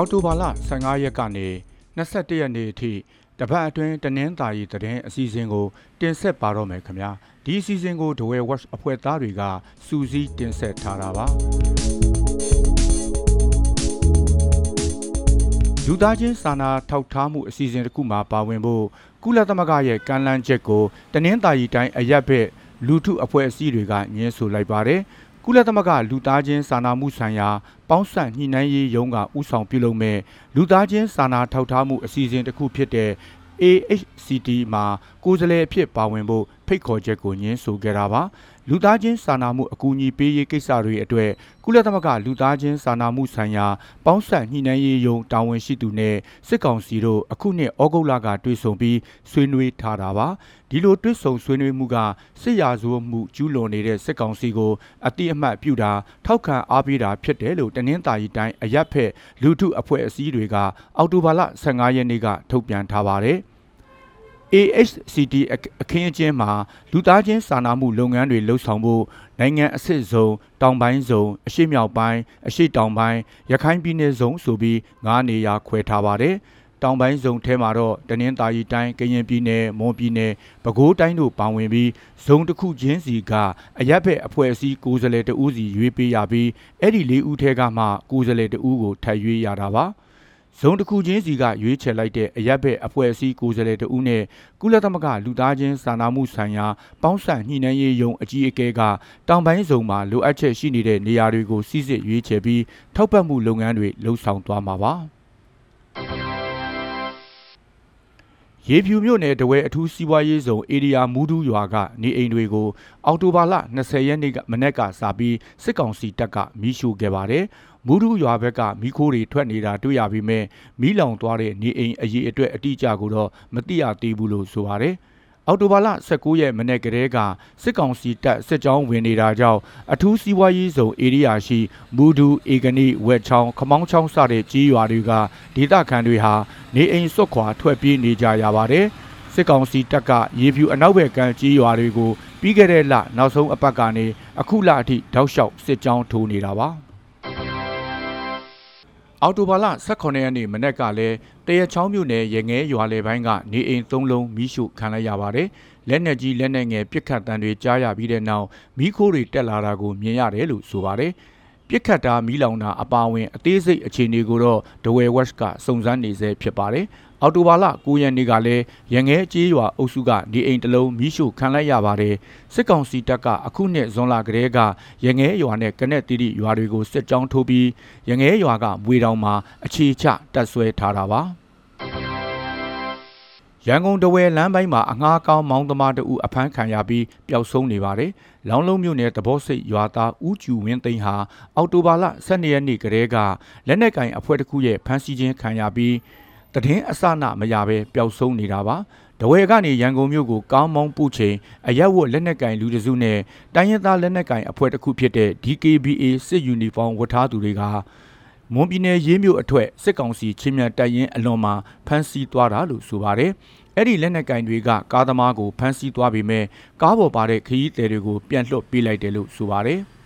အောက်တိုဘာလ15ရက်ကနေ21ရက်နေ့အထိတပတ်အတွင်းတနင်္သာရီသတင်းအစီအစဉ်ကို တင်ဆက်ပါတော့မယ်ခင်ဗျာဒီအစီအစဉ်ကိုဒဝဲ watch အဖွဲ့သားတွေကစူးစီးတင်ဆက်ထားတာပါလူသားချင်းစာနာထောက်ထားမှုအစီအစဉ်တစ်ခုမှာပါဝင်ဖို့ကုလသမဂ္ဂရဲ့ကမ်းလှမ်းချက်ကိုတနင်္သာရီတိုင်းအရက်ဘက်လူထုအဖွဲ့အစည်းတွေကညှင်းဆိုလိုက်ပါတယ် ကုလသမဂ္ဂလူသားချင်းစာနာမှုဆိုင်ရာပေါင်းစပ်ညှိနှိုင်းရေးရုံးကဥဆောင်ပြုလုပ်မဲ့လူသားချင်းစာနာထောက်ထားမှုအစီအစဉ်တစ်ခုဖြစ်တဲ့ AHCT မှာကိုယ်စားလှယ်အဖြစ်ပါဝင်ဖို့ဖိတ်ခေါ်ချက်ကိုညှင်းဆိုခဲ့တာပါ လူသားချင်းစာနာမှုအကူအညီပေးရေးကိစ္စတွေအတွက်ကုလသမဂ္ဂလူသားချင်းစာနာမှုဆိုင်ရာပေါင်းစပ်ညှိနှိုင်းရေးယုံတာဝန်ရှိသူနဲ့စစ်ကောင်စီတို့အခုနှစ်ဩဂုတ်လကတွေ့ဆုံပြီးဆွေးနွေးထားတာပါဒီလိုတွေ့ဆုံဆွေးနွေးမှုကစစ်ရာဇဝတ်မှုကျူးလွန်နေတဲ့စစ်ကောင်စီကိုအတိအမှတ်ပြုတာထောက်ခံအားပေးတာဖြစ်တယ်လို့တနင်္သာရီတိုင်းအရက်ဖက်လူထုအဖွဲ့အစည်းတွေကအောက်တိုဘာလ15ရက်နေ့ကထုတ်ပြန်ထားပါတယ် AHCT အခင်းအကျင်းမှာလူသားချင်းစာနာမှုလုပ်ငန်းတွေလှုပ်ဆောင်ဖို့နိုင်ငံအဆင့်ဆုံးတောင်ပိုင်းဆုံးအရှိမြောက်ပိုင်းအရှိတောင်ပိုင်းရခိုင်ပြည်နယ်ဆုံးဆိုပြီး၅နေရာခွဲထားပါတယ်။တောင်ပိုင်းဆုံးထဲမှာတော့တနင်္သာရီတိုင်းကရင်ပြည်နယ်မွန်ပြည်နယ်ပဲခူးတိုင်းတို့ပါဝင်ပြီးဇုံတစ်ခုချင်းစီကအရက်ဖက်အဖွဲ့အစည်းကိုယ်စားလှယ်တဦးစီရွေးပေးရပြီးအဲ့ဒီ၄ဦးထဲကမှကိုယ်စားလှယ်တဦးကိုထပ်ရွေးရတာပါ။ ဇုံတစ်ခုချင်းစီကရွေးချယ်လိုက်တဲ့အရက်ဘက်အဖွဲ့အစည်းကိုယ်စားလှယ်တဦးနဲ့ကုလသမဂ္ဂလူသားချင်းစာနာမှုဆိုင်ရာပေါင်းစပ်ညှိနှိုင်းရေးယုံအကြီးအကဲကတောင်ပိုင်းဇုံမှာလိုအပ်ချက်ရှိနေတဲ့နေရာတွေကိုစစ်စစ်ရွေးချယ်ပြီးထောက်ပံ့မှုလုပ်ငန်းတွေလှုပ်ဆောင်သွားမှာပါ ရေဖြူမြို့နယ်တဝဲအထူးစီးပွားရေးဇုံဧရိယာမူဒူးရွာကနေအိမ်တွေကို အော်တိုဘာလ20ရက်နေ့ကမနေ့ကစပြီးစစ်ကောင်စီတပ်ကမီးရှို့ခဲ့ပါတယ်မူဒူရွာဘက်ကမိခိုးတွေထွက်နေတာတွေ့ရပြီးမဲ့မီးလောင်သွားတဲ့နေအိမ်အရေးအတွက်အတိအကျကိုတော့မသိရသေးဘူးလို့ဆိုပါတယ်။ အော်တိုဘာလ19ရက်မနေ့ကတည်းကစစ်ကောင်စီတပ်စစ်ကြောင်းဝင်နေတာကြောင့်အထူးစီးပွားရေးဇုံဧရိယာရှိမူဒူအေဂနီဝက်ချောင်းခမောင်းချောင်းစတဲ့ကြီးရွာတွေကဒေသခံတွေဟာနေအိမ်စွတ်ခွာထွက်ပြေးနေကြရပါတယ်။စစ်ကောင်စီတပ်ကရေဖြူအနောက်ဘက်ကကြီးရွာတွေကိုပြီးခဲ့တဲ့လနောက်ဆုံးအပတ်ကနေအခုလအထိတောက်လျှောက်စစ်ကြောင်းထိုးနေတာပါ။ အော်တိုဘာလ18ရက်နေ့မနက်ကလည်းတရချောင်းမြို့နယ်ရငဲရွာလေပိုင်းကနေအိမ်၃လုံးမိရှုခံလိုက်ရပါတယ်။လက်နက်ကြီးလက်နက်ငယ်ပစ်ခတ်တံတွေကြားရပြီးတဲ့နောက်မိခိုးတွေတက်လာတာကိုမြင်ရတယ်လို့ဆိုပါတယ်။ပြစ်ခတ်တာမီးလောင်တာအပါအဝင်အသေးစိတ်အခြေအနေကိုတော့ဒဝဲဝက်ကစုံစမ်းနေဆဲဖြစ်ပါတယ်။ အော်တိုဘာလ9ရက်နေ့ကလည်းရငဲကြေးရွာအုပ်စုကနေအိမ်တလုံးမိရှို့ခံလိုက်ရပါတယ်စစ်ကောင်စီတပ်ကအခုနှစ်ဇွန်လကတည်းကရငဲရွာနဲ့ကနက်တီတီရွာတွေကိုစစ်ကြောင်းထိုးပြီးရငဲရွာကမွေတောင်မှာအခြေချတပ်ဆွဲထားတာပါရန်ကုန်တဝဲလမ်းပိုင်းမှာအငှားကောင်းမောင်းသမားတဦးအဖမ်းခံရပြီးပျောက်ဆုံးနေပါတယ်။လောင်းလုံးမြို့နယ်တဘောစိတ်ရွာသားဦးကျူဝင်းသိန်းဟာအော်တိုဘာလ12ရက်နေ့ကတည်းကလက်နက်ကင်အဖွဲ့တစ်ခုရဲ့ဖမ်းဆီးခြင်းခံရပြီး တည်င်းအစနမရဘဲပျောက်ဆုံးနေတာပါတဝဲကနေရန်ကုန်မြို့ကိုကောင်းမောင်းပူချိန်အရက်ဝတ်လက်နက်ကင်လူတစုနဲ့တိုင်းရင်းသားလက်နက်ကင်အဖွဲ့တစ်ခုဖြစ်တဲ့ DKBA စစ်ယူနီဖောင်းဝတ်ထားသူတွေကမွန်ပြည်နယ်ရေးမြို့အထွတ်စစ်ကောင်စီချင်းမြတ်တပ်ရင်းအလွန်မှာဖမ်းဆီးသွားတာလို့ဆိုပါတယ်။အဲ့ဒီလက်နက်ကင်တွေကကားသမားကိုဖမ်းဆီးသွားပြီးမဲ့ကားပေါ်ပါတဲ့ခရီးသည်တွေကိုပြန်လွှတ်ပေးလိုက်တယ်လို့ဆိုပါတယ်။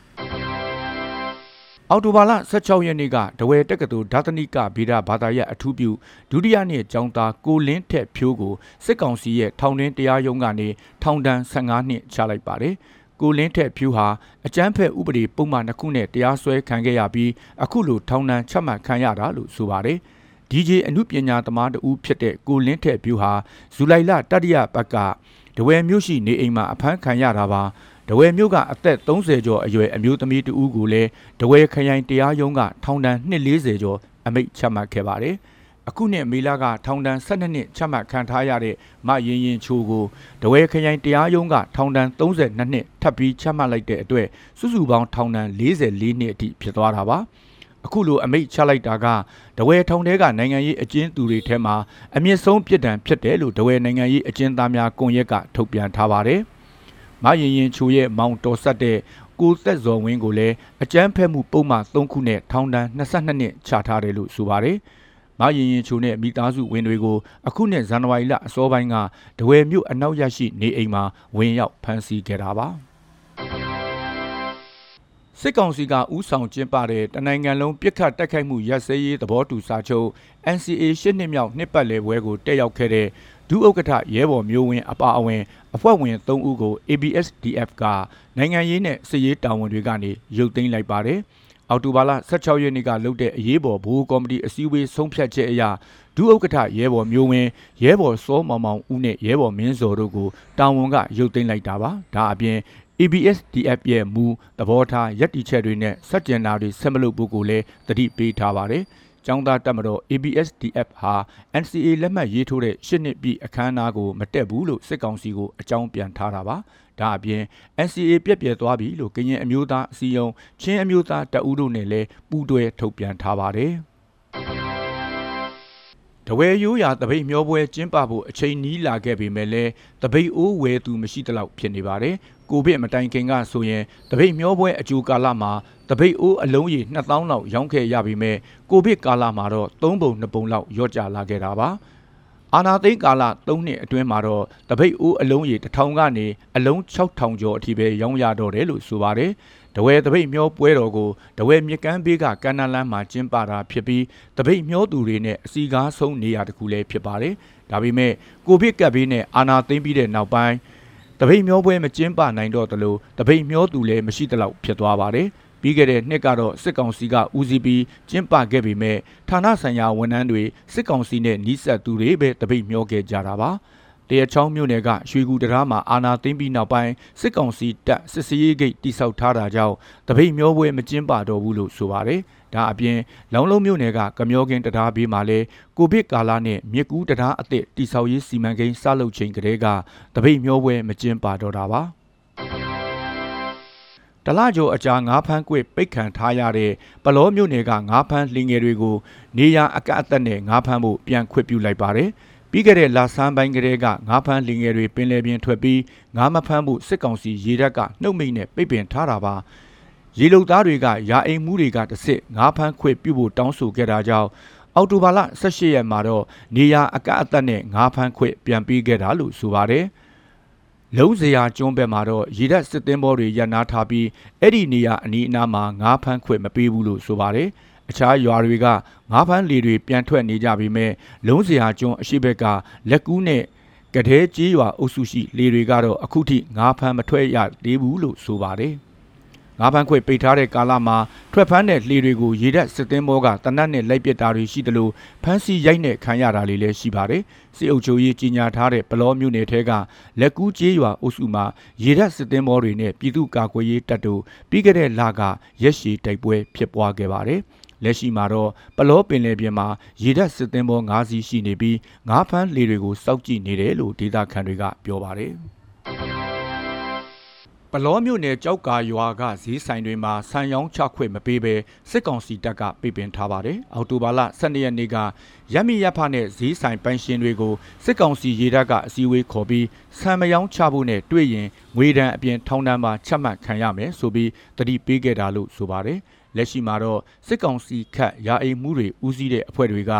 အော်တိုဘာလ16ရက်နေ့ကဒဝဲတက္ကသိုလ်ဓာတနိကဗေဒဘာသာရပ်အထူးပြုဒုတိယနှစ်ကျောင်းသားကိုလင်းထက်ဖြိုးကိုစစ်ကောင်စီရဲ့ထောင်တွင်းတရားရုံးကနေထောင်ဒဏ်15နှစ်ချလိုက်ပါတယ်။ကိုလင်းထက်ဖြူဟာအကြမ်းဖက်ဥပဒေပုံမှန်တစ်ခုနဲ့တရားစွဲခံခဲ့ရပြီးအခုလိုထောင်ဒဏ်ချမှတ်ခံရတာလို့ဆိုပါတယ်။ DJ အမှုပညာသမားတဦးဖြစ်တဲ့ကိုလင်းထက်ဖြူဟာဇူလိုင်လတတိယပတ်ကဒဝဲမြို့ရှိနေအိမ်မှာအဖမ်းခံရတာပါ။ ဒဝဲမြို့ကအသက်30ကျော်အရွယ်အမျိုးသမီးတဦးကိုလည်းဒဝဲခရိုင်တရားရုံးကထောင်ဒဏ်240ကျော်အမိန့်ချမှတ်ခဲ့ပါတယ်။အခုနှစ်မေလကထောင်ဒဏ်12နှစ်ချမှတ်ခံထားရတဲ့မရင်ရင်ချိုကိုဒဝဲခရိုင်တရားရုံးကထောင်ဒဏ်32နှစ်ထပ်ပြီးချမှတ်လိုက်တဲ့အတွက်စုစုပေါင်းထောင်ဒဏ်44နှစ်အထိဖြစ်သွားတာပါ။အခုလိုအမိတ်ချလိုက်တာကဒဝဲထုံတဲကနိုင်ငံရေးအကျဉ်းသူတွေထဲမှာအမြင့်ဆုံးပြစ်ဒဏ်ဖြစ်တယ်လို့ဒဝဲနိုင်ငံရေးအကျဉ်းသားများကွန်ရက်ကထုတ်ပြန်ထားပါတယ်။ မရင်ရင်ချိုရဲ့မောင်တော်ဆက်တဲ့ကိုသက်ဇော်ဝင်းကိုလည်းအကြမ်းဖက်မှုပုံမှန်3ခုနဲ့ထောင်ဒဏ်22နှစ်ချထားတယ်လို့ဆိုပါတယ်။မရင်ရင်ချိုနဲ့မိသားစုဝင်တွေကိုအခုနှစ်ဇန်နဝါရီလအစောပိုင်းကဒဝယ်မြို့အနောက်ရရှိနေအိမ်မှာဝင်ရောက်ဖမ်းဆီးခဲ့တာပါ။စစ်ကောင်စီကဥဆောင်ကျင်းပတဲ့တနိုင်ငံလုံးပြစ်ခတ်တိုက်ခိုက်မှုရပ်စဲရေးသဘောတူစာချုပ် NCA ရှစ်နှစ်မြောက်နှစ်ပတ်လည်ပွဲကိုတက်ရောက်ခဲ့တဲ့ ဒုဥက္ကဋ္ဌရဲဘော်မျိုးဝင်းအပါအဝင်အဖွဲ့ဝင်3ဦးကို ABSDF ကနိုင်ငံရေးနဲ့စစ်ရေးတာဝန်တွေကနေရုပ်သိမ်းလိုက်ပါတယ်။အောက်တိုဘာလ16ရက်နေ့ကလုပ်တဲ့အရေးပေါ်ဘူကော်မတီအစည်းအဝေးဆုံးဖြတ်ချက်အရဒုဥက္ကဋ္ဌရဲဘော်မျိုးဝင်းရဲဘော်စောမောင်မောင်ဦးနဲ့ရဲဘော်မင်းစော်တို့ကိုတာဝန်ကရုပ်သိမ်းလိုက်တာပါ။ဒါအပြင် ABSDF ရဲ့မူသဘောထားယက်တီချက်တွေနဲ့စက်ကျန်တာတွေဆက်မလုပ်ဖို့ကိုလည်းတတိပေးထားပါတယ်။ ကျောင်းသားတက်မတော် ABSDF ဟာ NCA လက်မှတ်ရေးထိုးတဲ့ရှစ်နှစ်ပြည့်အခမ်းအနားကိုမတက်ဘူးလို့စစ်ကောင်စီကိုအကြောင်းပြန်ထားတာပါ။ဒါအပြင် NCA ပြက်ပြဲသွားပြီလို့ကရင်အမျိုးသားအစည်းအရုံးချင်းအမျိုးသားတပ်ဦးတို့နဲ့လည်းပူးတွဲထုတ်ပြန်ထားပါတယ်။တဝဲရိုးရာတပိတ်မျောပွဲကျင်းပဖို့အချိန်နီးလာခဲ့ပေမဲ့လည်းတပိတ်အိုးဝဲသူမရှိသလောက်ဖြစ်နေပါတယ်။ ကိုဗစ်မတိုင်ခင်ကဆိုရင်တပိတ်မျောပွဲအကျိုးကာလမှာတပိတ်အိုးအလုံးကြီး2000လောက်ရောင်းခဲ့ရပေမဲ့ကိုဗစ်ကာလမှာတော့3ပုံ2ပုံလောက်ရော့ကျလာခဲ့တာပါ။အာနာသိန်းကာလ3နှစ်အတွင်းမှာတော့တပိတ်အိုးအလုံးကြီး1000ကနေအလုံး6000ကျော်အထိပဲရောင်းရတော့တယ်လို့ဆိုပါတယ်။တဝဲတပိတ်မျောပွဲတော်ကိုတဝဲမြကန်းဘေးကကန္နာလန်းမှာကျင်းပတာဖြစ်ပြီးတပိတ်မျောသူတွေနဲ့အစီကားဆုံးနေရာတစ်ခုလည်းဖြစ်ပါတယ်။ဒါပေမဲ့ကိုဗစ်ကပ်ဘေးနဲ့အာဏာသိမ်းပြီးတဲ့နောက်ပိုင်း တပိတ်မျောပွဲမကျင်းပနိုင်တော့သလိုတပိတ်မျောသူလည်းမရှိသလောက်ဖြစ်သွားပါတယ်။ပြီးခဲ့တဲ့နှစ်ကတော့စစ်ကောင်စီကဦးစီးပြီးကျင်းပခဲ့ပေမဲ့ဌာနဆိုင်ရာဝန်ထမ်းတွေစစ်ကောင်စီနဲ့နှီးဆက်သူတွေပဲတပိတ်မျောခဲ့ကြတာပါ။တရချောင်းမြို့နယ်ကရွှေကူတရာမှာအာနာသိမ့်ပြီးနောက်ပိုင်းစစ်ကောင်စီတပ်စစ်စရေးဂိတ်တိစောက်ထားတာကြောင့်တပိတ်မျောပွဲမကျင်းပတော့ဘူးလို့ဆိုပါတယ်။ ဒါအပြင်လောင်လုံးမြို့နယ်ကကမျောကင်းတရားဘေးမှာလည်းကိုဗစ်ကာလနဲ့မြစ်ကူးတရားအသစ်တိစောက်ရေးစီမံကိန်းစလုပ်ချိန်ကလေးကတပိတ်မျောပွဲမကျင်းပတော့တာပါ။တလကျော်အကြာငါးဖမ်းကွေ့ပိတ်ခံထားရတဲ့ပလောမြို့နယ်ကငါးဖမ်းလင်းငယ်တွေကိုနေရအကန့်အသတ်နဲ့ငါးဖမ်းဖို့ပြန်ခွင့်ပြုလိုက်ပါတယ်။ပြီးခဲ့တဲ့လဆန်းပိုင်းကလေးကငါးဖမ်းလင်ငယ်တွေပင်လယ်ပြင်ထွက်ပြီးငါးမဖမ်းဖို့စစ်ကောင်စီရေတပ်ကနှုတ်မိတ်နဲ့ပိတ်ပင်ထားတာပါ ရေလုံသားတွေကရာအိမ်မှုတွေကတစစ်ငါးဖမ်းခွေပြုတ်ဖို့တောင်းဆိုခဲ့တာကြောင့်အော်တိုဘာလ18ရက်မှာတော့နေရအကန့်အသတ်နဲ့ငါးဖမ်းခွေပြန်ပြီးခဲ့တာလို့ဆိုပါတယ်လုံးစရာကျွန်းဘက်မှာတော့ရေတပ်စစ်သင်းဘောတွေရပ်နားထားပြီးအဲ့ဒီနေရာအနီးအနားမှာငါးဖမ်းခွေမပေးဘူးလို့ဆိုပါတယ်။အခြားရွာတွေကငါးဖမ်းလေတွေပြန်ထွက်နေကြပြီမဲ့လုံးစရာကျွန်းအရှိဘက်ကလက်ကူးနဲ့ကတဲ့ကြီးရွာအုပ်စုရှိလေတွေကတော့အခုထိငါးဖမ်းမထွက်ရသေးဘူးလို့ဆိုပါတယ် ငါးဖမ်းခွေပိတ်ထားတဲ့ကာလမှာထွက်ဖမ်းတဲ့လှေတွေကိုရေတပ်စစ်သင်းဘောကတနတ်နဲ့လိုက်ပစ်တာတွေရှိတယ်လို့ဖမ်းဆီးရိုက်နဲ့ခံရတာလေးလည်းရှိပါတယ်။စစ်အုပ်ချုပ်ရေးကြီးညာထားတဲ့ပလောမျိုးနယ်ထဲကလက်ကူးကျေးရွာအုပ်စုမှာရေတပ်စစ်သင်းဘောတွေနဲ့ပြည်သူ့ကာကွယ်ရေးတပ်တို့ပြီးခဲ့တဲ့လကရက်ရှည်တိုက်ပွဲဖြစ်ပွားခဲ့ပါတယ်။လက်ရှိမှာတော့ပလောပင်လယ်ပြင်မှာရေတပ်စစ်သင်္ဘော၅စီးရှိနေပြီးငါးဖမ်းလေတွေကိုစောက်ကြည့်နေတယ်လို့ဒေသခံတွေကပြောပါတယ် ပလောမြို့နယ်ကြောက်ကာရွာကဈေးဆိုင်တွေမှာဆန်ရောင်းချခွင့်မပေးဘဲစစ်ကောင်စီတပ်ကပိတ်ပင်ထားပါတယ်။အော်တိုဘာလ12ရက်နေ့ကရမီရဖနဲ့ဈေးဆိုင်ပိုင်ရှင်တွေကိုစစ်ကောင်စီရေတပ်ကအစည်းအဝေးခေါ်ပြီးဆန်မရောင်းချဖို့နဲ့တွေ့ရင်ငွေဒဏ်အပြင်ထောင်ဒဏ်မှာချက်မှတ်ခံရမယ်ဆိုပြီးတတိပေးခဲ့တာလို့ဆိုပါတယ်။လက်ရှိမှာတော့စစ်ကောင်စီခတ်ရာအိမ်မှုတွေဦးစီးတဲ့အဖွဲ့တွေက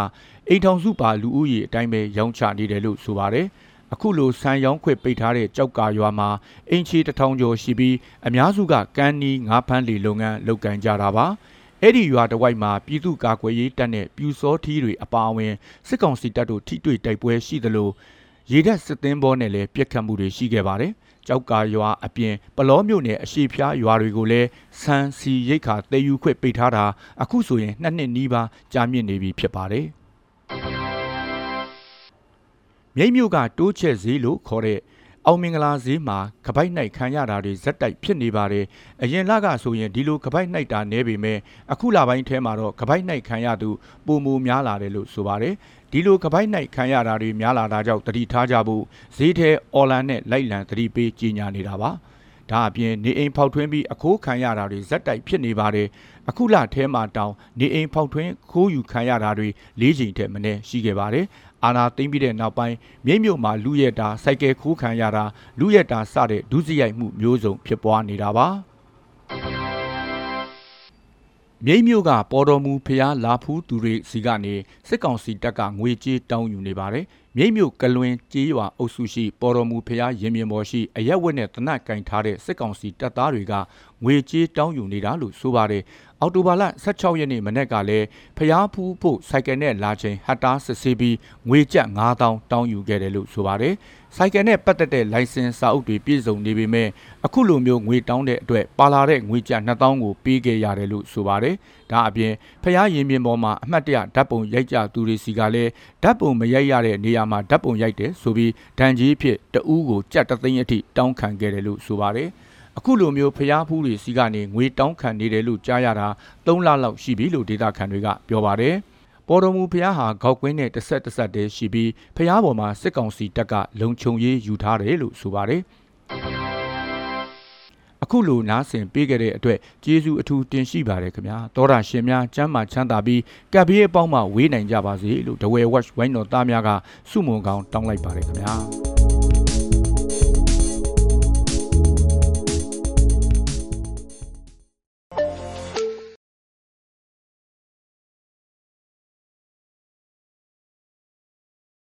အိမ်ထောင်စုပါလူဦးရေအတိုင်းပဲရောင်းချနေတယ်လို့ဆိုပါတယ် အခုလိုဆန်ရောင်းခွေပိတ်ထားတဲ့ကြောက်ကာရွာမှာအင်ချီတထောင်ကျော်ရှိပြီးအများစုကကန်းနီငါးဖမ်းလီလုပ်ငန်းလုပ်ကိုင်ကြတာပါအဲ့ဒီရွာတဝိုက်မှာပြည်သူ့ကာကွယ်ရေးတပ်နဲ့ပြူစောထီးတွေအပါအဝင်စစ်ကောင်စီတပ်တို့ထိတွေ့တိုက်ပွဲရှိသလိုရေတပ်စစ်သင်းဘောနဲ့လည်းပြက်ခတ်မှုတွေရှိခဲ့ပါတယ်ကြောက်ကာရွာအပြင်ပလောမြို့နယ်အရှိဖျားရွာတွေကိုလည်းဆန်စီရိတ်ခါတည်ယူခွင့်ပိတ်ထားတာအခုဆိုရင်နှစ်နှစ်နီးပါးကြာမြင့်နေပြီဖြစ်ပါတယ် မြိတ်မြို့ကတိုးချက်ဈေးလို့ခေါ်တဲ့အောင်မင်္ဂလာဈေးမှာကပိုက်နိုင်ခံရတာတွေဇက်တိုက်ဖြစ်နေပါတယ်။အရင်လကဆိုရင်ဒီလိုကပိုက်နိုင်တာနဲပေမဲ့အခုလပိုင်းထဲမှာတော့ကပိုက်နိုင်ခံရသူပုံမူများလာတယ်လို့ဆိုပါတယ်။ဒီလိုကပိုက်နိုင်ခံရတာတွေများလာတာကြောင့်တတိထားကြဖို့ဈေးထဲအော်လန်နဲ့လိုက်လံတတိပေးကြီးညာနေတာပါ။ဒါအပြင်နေအိမ်ဖောက်ထွင်းပြီးအခိုးခံရတာတွေဇက်တိုက်ဖြစ်နေပါတယ်။အခုလထဲမှာတောင်နေအိမ်ဖောက်ထွင်းခိုးယူခံရတာတွေ၄ချိန်ထက်မနည်းရှိခဲ့ပါတယ် အာနာသိမ့်ပြီးတဲ့နောက်ပိုင်းမြိတ်မြို့မှာလူရဲတာစိုက်ကယ်ခိုးခံရတာလူရဲတာစတဲ့ဒုစရိုက်မှုမျိုးစုံဖြစ်ပွားနေတာပါမြိတ်မြို့ကပေါ်တော်မူဖျားလာဖူးသူတွေစီကနေစစ်ကောင်စီတပ်ကငွေကြေးတောင်းယူနေပါတယ်။မြိတ်မြို့ကလွင်ကြေးရွာအုပ်စုရှိပေါ်တော်မူဖျားရင်မြင်ပေါ်ရှိအရက်ဝက်နဲ့တနတ်ကင်ထားတဲ့စစ်ကောင်စီတပ်သားတွေကငွေကြေးတောင်းယူနေတာလို့ဆိုပါတယ်။ အော်တိုဘာလ16ရက်နေ့မနေ့ကလည်းဖျားဖူးဖို့စိုက်ကယ်နဲ့လာချိန်ဟတ်တာစစ်ဆေးပြီးငွေကျပ်9000တောင်းယူခဲ့တယ်လို့ဆိုပါတယ်။စိုက်ကယ်နဲ့ပတ်သက်တဲ့လိုင်စင်စာအုပ်တွေပြည့်စုံနေပေမဲ့အခုလိုမျိုးငွေတောင်းတဲ့အတွက်ပါလာတဲ့ငွေကျပ်2000ကိုပေးခဲ့ရတယ်လို့ဆိုပါတယ်။ဒါအပြင်ဖျားရင်မြင်ပေါ်မှာအမှတ်တရဓာတ်ပုံရိုက်ကြသူတွေစီကလည်းဓာတ်ပုံမရိုက်ရတဲ့နေရာမှာဓာတ်ပုံရိုက်တယ်ဆိုပြီးဒဏ်ကြီးဖြစ်တဦးကိုကြက်တသိန်းအထိတောင်းခံခဲ့တယ်လို့ဆိုပါတယ်။ အခုလိုမျိုးဖျားဖူးတွေစီကနေငွေတောင်းခံနေတယ်လို့ကြားရတာ3လလောက်ရှိပြီလို့ဒေတာခန်တွေကပြောပါတယ်။ပေါ်တော်မူဖျားဟာခေါက်ကွင်းနဲ့တစ်ဆက်တစ်ဆက်တည်းရှိပြီးဖျားပေါ်မှာစစ်ကောင်စီတပ်ကလုံခြုံရေးယူထားတယ်လို့ဆိုပါတယ်။အခုလိုနားဆင်ပေးခဲ့တဲ့အတွက်ကျေးဇူးအထူးတင်ရှိပါတယ်ခင်ဗျာတောတာရှင်များကျမ်းမာချမ်းသာပြီးကပ်ဘေးအပေါင်းမှဝေးနိုင်ကြပါစေလို့ဒဝဲဝက်ဝိုင်းတော်သားများကစုမုံကောင်းတောင်းလိုက်ပါတယ်ခင်ဗျာ